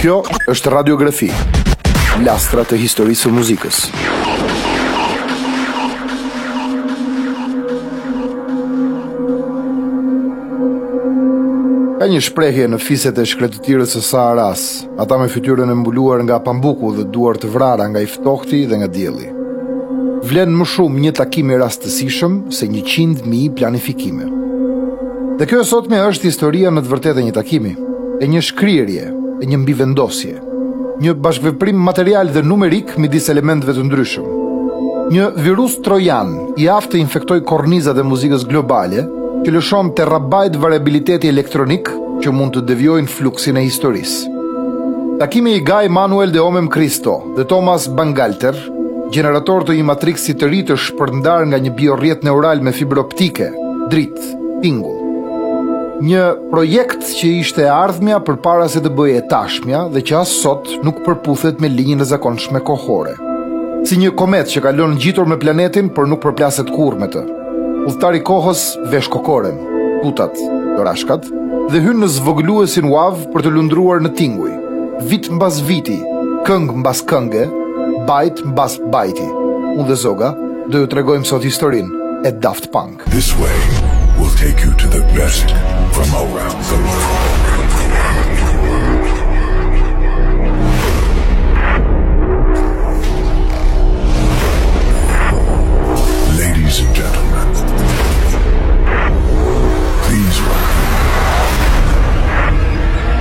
Kjo është radiografi. Lastra të historisë së muzikës. Ka një shprehje në fiset e shkretëtirës së Saharas, ata me fytyrën e mbuluar nga pambuku dhe duart e vrara nga i ftohti dhe nga dielli. Vlen më shumë një takim i rastësishëm se një qind mijë planifikime. Dhe kjo e sotme është historia në të vërtetë e një takimi, e një shkrirje, e një mbivendosje, një bashkëveprim material dhe numerik midis elementëve të ndryshëm. Një virus trojan i aftë të infektojë kornizat e muzikës globale, që lëshon terabajt variabiliteti elektronik që mund të devijojnë fluksin e historisë. Takimi i Guy-Manuel de Homem-Christo, dhe Thomas Bangalter, gjeneratorë të një matriksi të ri të shpërndarë nga një biorrjet neural me fibër optike, dritë, tingull. Një projekt që ishte e ardhmja përpara se të bëhej e tashmja dhe që as sot nuk përputhet me linjën e zakonshme kohore. Si një kometë që kalon ngjitur me planetin, por nuk përplaset kurrë me të. Udhëtari i kohës vesh kokoren, tutat, dorashkat, dhe hyn në zvogëluesin wave për të lundruar në tinguj. Vit mbas viti, këngë mbas kënge, bajt mbas bajti, unë dhe Zoga do ju tregojmë sot historinë e Daft Punk. This way will take you to the best from around the world.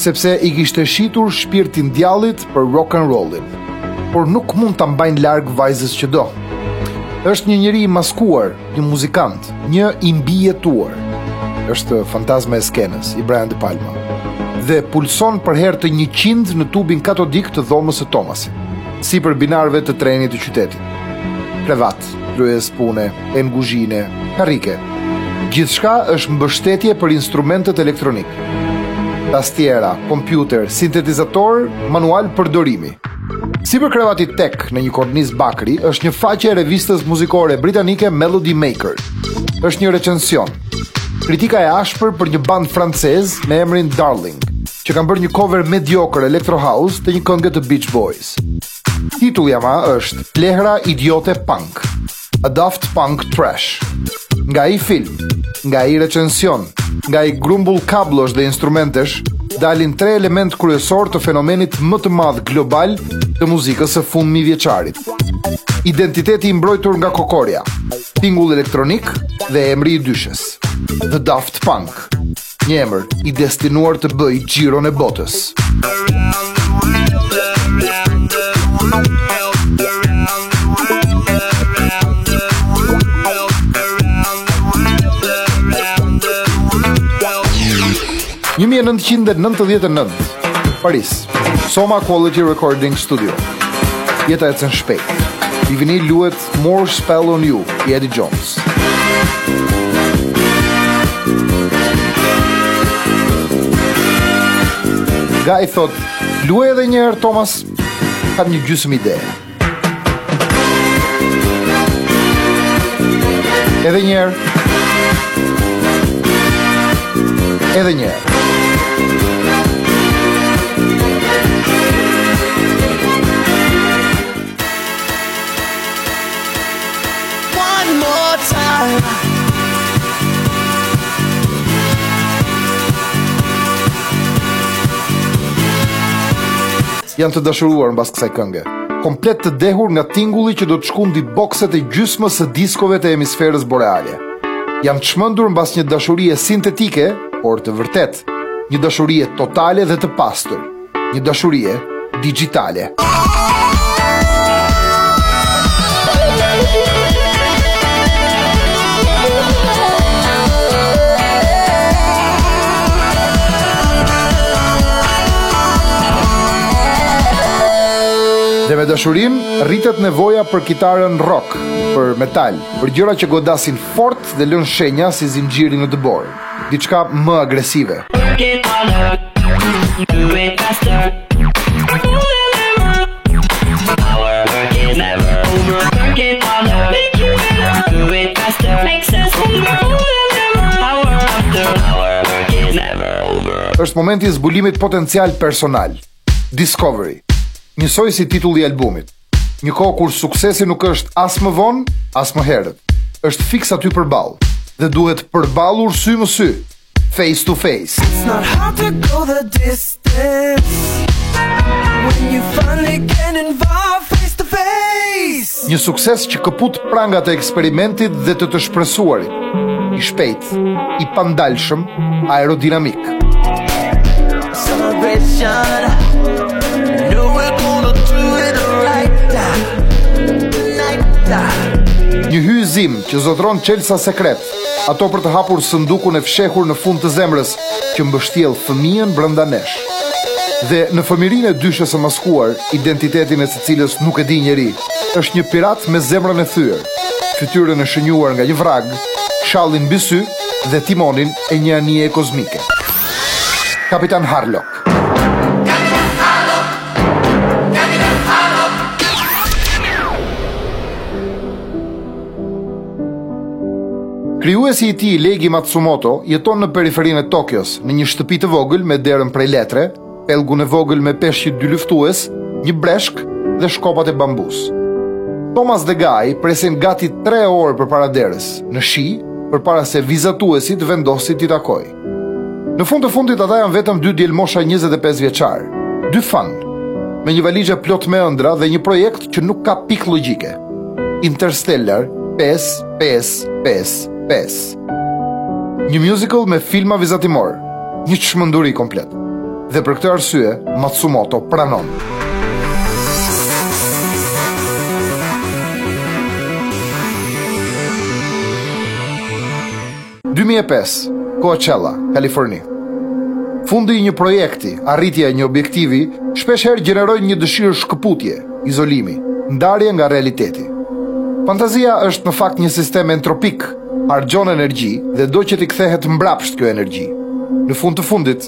sepse i kishte shitur shpirtin djallit për rock and rollin, por nuk mund ta mbajnë larg vajzës që do. Është një njeri i maskuar, një muzikant, një i mbijetuar. Është fantazma e skenës i Brian De Palma dhe pulson për herë të 100 në tubin katodik të dhomës së Thomasit, sipër binarëve të trenit të qytetit. Krevat. Tryezë pune, enë guzhine, karrige. Gjithçka është mbështetje për instrumentet elektronike. Tastiera, kompjuterë, sintetizatorë, manuale përdorimi. Sipër krevatit te në një kornizë bakri, është një faqe e revistës muzikore britanike Melody Maker. është një recension. Kritika e ashpër për një band francez me emrin Darling, që kanë bërë një cover mediocre electro house të një kënge të Beach Boys. Titulli ama është Plehra Idiote Punk, A Daft Punk Trash. Nga ai film, nga ai recension, nga ai grumbull kabllosh dhe instrumentesh, dalin tre elementë kryesorë të fenomenit më të madh global të muzikës së fundmijëvjeçarit. Identiteti i mbrojtur nga kokorja, tingulli elektronik dhe emri i dyshes. The Daft Punk. Një emër i destinuar të bëjë xhiron e botës. 1999 Paris, Soma Quality Recording Studio. Jeta ecën shpejt. Vinili luhet More spell on you i Eddie Johns. Guy i thotë, luaj edhe një herë Thomas, kam një gjysmë ide. Edhe një herë. Edhe një herë. Janë të dashuruar mbas kësaj kënge. Komplet të dehur nga tingulli që do të shkundi bokset e gjysmës së diskove të hemisferës boreale. Janë çmendur mbas një dashurie sintetike, por të vërtetë, një dashurie totale dhe të pastër. një dashurie digjitale. Dhe me dashurinë rritet nevoja për kitarën rock, për metal, për gjëra që godasin fort dhe lënë shenja si zinxhiri në dëborë. diçka më agresive. Është momenti i zbulimit potencial personal. Discovery. Njësoj si titulli i albumit. Një kohë kur suksesi nuk është as më vonë, as më herët. Është fiks aty përballë dhe duhet përballur sy më sy, face to face. It's not hard to go the distance. When you finally get involved face to face. Një sukses që këput prangat e eksperimentit dhe të të shpresuarit. I shpejt, i pandalshëm, aerodinamik. Një hyjnizim që zotron çelësa sekret, ato për të hapur sëndukun e fshehur në fund të zemrës, që mbështjell fëmijën brenda nesh. Dhe në fëmijërinë e dyshes së maskuar, identitetin e së cilës nuk e di njeri, është një pirat me zemrën e thyer, fytyrën e shënjuar nga një vragë, shallin mbi sy dhe timonin e një anije kozmike. Kapitan Harlock. Krijuesi i tij Leiji Matsumoto jeton në periferinë e Tokios, në një shtëpi të vogël me derën prej letre, pellgun e vogël me peshqit dyluftues, një breshkë dhe shkopat e bambusë. Thomas dhe Guy presin gati 3 orë përpara derës, në shi, përpara se vizatuesi të vendosi t'i takojë. Në fund të fundit ata janë vetëm dy djelmosha 25 vjeçarë, dy fanë, me një valixhe plot me ëndrra dhe një projekt që nuk ka pikë logjike. Interstella 5 5 5 5. Një musical me filma vizatimorë, një çmenduri komplet. Dhe për këtë arsye Matsumoto pranon. Dy mijë e pesë, Coachella, Kaliforni. Fundi i një projekti, arritja e një objektivi, shpesh herë gjenerojnë një dëshirë shkëputje, izolimi, ndarje nga realiteti. Fantazia është në fakt një sistem entropik, harxhon energji dhe do që t'i kthehet mbrapsht kjo energji. Në fund të fundit,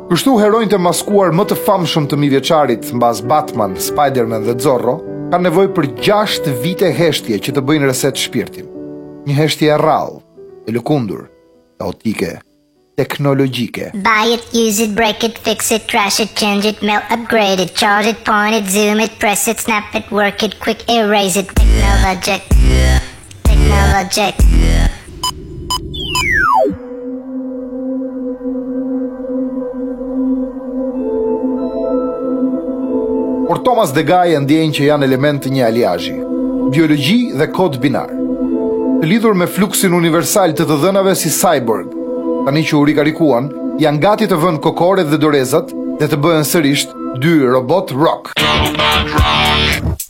Kështu heronjtë e maskuar më të famshëm të mijëvjeçarit mbas Batman, Spider-Man dhe Zorro kanë nevojë për gjashtë vite heshtje që të bëjnë reset shpirtin. Një heshtje e rrallë, e lëkundur, kaotike, teknologjike. Buy it, use it, break it, fix it, trash it, change it, mail, upgrade it, charge it, point it, zoom it, press it, snap it, work it, quick erase it, technologic. Por Thomas dhe Guy e ndjejnë që janë elementë të një aliazhi, biologji dhe kod binar. Të lidhur me fluksin universal të të dhënave si cyborg, tani që u rikarikuan, janë gati të vënë kokoret dhe dorezat dhe të bëhen sërisht dy robot rock. Robot rock.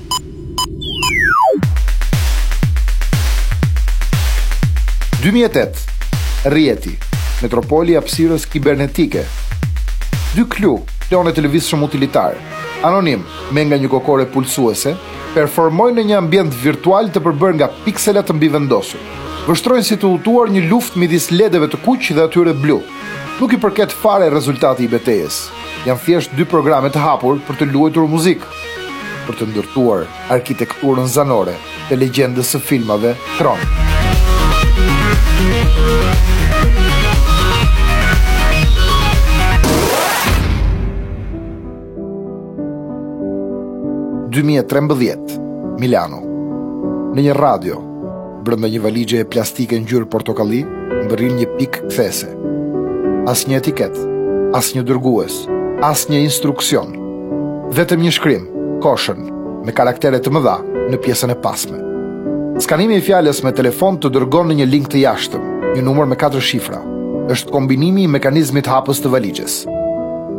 Dy mijë e tetë, Rrjeti, metropoli i hapësirës kibernetike. Dy klu, klone të lëvizshëm utilitarë, anonimë, me nga një kokore pulsuese, performojnë në një ambient virtual të përbërë nga piksela të mbivendosur. Vështrojnë si të hutuar një luftë midis ledeve të kuq dhe atyre blu. Nuk i përket fare rezultati i betejës. janë thjesht dy programe të hapur për të luajtur muzikë, për të ndërtuar arkitekturën zanore të legjendës së filmave Tron. 2013, Milano, në një radio, Brenda një valixheje plastike ngjyrë portokalli, mbërrin një pikë kthese. Asnjë etiketë, asnjë dërgues, asnjë instruksion. Vetëm një shkrim, caution, me karaktere të mëdha në pjesën e pasme. Skanimi i fjalës me telefon të dërgon në një link të jashtëm, një numër me 4 shifra. është kombinimi i mekanizmit hapës të valixhes.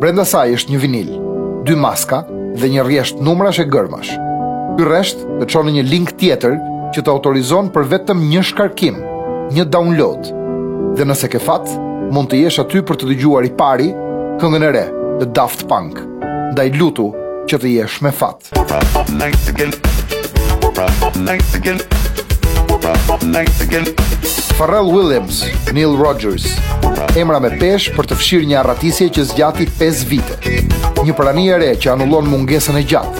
Brenda saj është një vinil, dy maska dhe një rresht numrash e gërmash. Ky rresht të çon në një link tjetër që të autorizon për vetëm një shkarkim, një download. Dhe nëse ke fat, mund të jesh aty për të dëgjuar i pari këngën e re të Daft Punk. Ndaj lutu që të jesh me fat. Pharrell Williams, Nile Rodgers, emra me peshë për të fshirë një arratisje që zgjati 5 vite. Një prani e re që anulon mungesën e gjatë.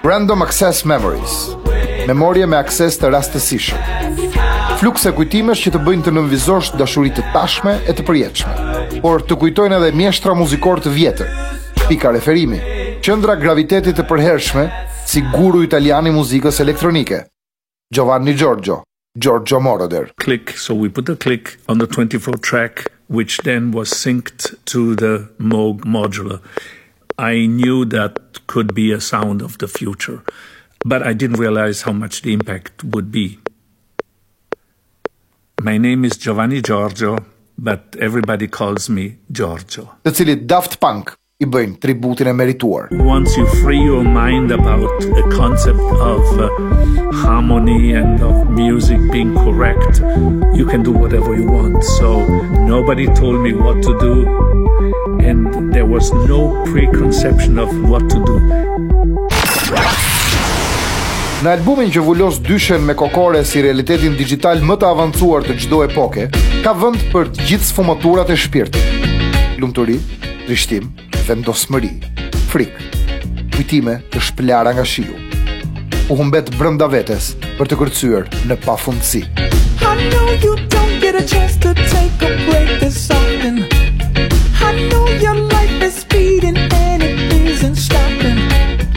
Random Access Memories Memorie me akses të rastësishëm Flukse kujtimesh që të bëjnë të nënvizosh dashuri të tashme e të përjetshme Por të kujtojnë edhe mjeshtra muzikorë të vjetër Pika referimi Qendra graviteti të përhershme si guru italian i muzikës elektronike Giovanni Giorgio, Giorgio Moroder. Click. So we put the click on the 24 track, which then was synced to the Moog modular. I knew that could be a sound of the future, but I didn't realize how much the impact would be. My name is Giovanni Giorgio, but everybody calls me Giorgio. That's it, Daft Punk. i bëjnë tributin e merituar. Once you free your mind about the concept of uh, harmony and of music being correct, you can do whatever you want. So nobody told me what to do and there was no preconception of what to do. Në albumin që vulos dyshen me kokore si realitetin dixhital më të avancuar të çdo epoke, ka vend për të gjithë sfumaturat e shpirtit. Lumturi, Trishtim, vendosmëri, frikë, kujtime të shpëlara nga shiu. U humbet brenda vetes për të kërcyer në pafundësi. I know you don't get a chance to take a break this often I know your life is speeding and it isn't stopping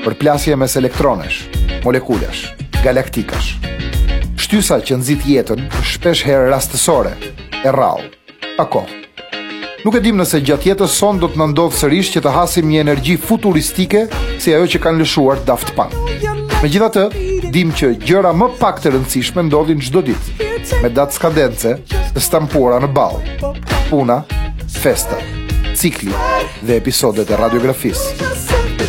Përplasje mes elektronesh, molekulash, galaktikash Shtysa që nxit jetën shpeshherë rastësore, e rrallë Ako. Nuk e dimë nëse gjatë jetës sonë do të na ndodhë sërish që të hasim një energji futuristike si ajo që kanë lëshuar Daft Punk. Megjithatë, dimë që gjëra më pak të rëndësishme ndodhin çdo ditë, me datë skadence të stampuara në ballë. Puna, festa, cikli dhe episodet e radiografisë.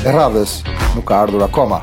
E radhës nuk ka ardhur akoma.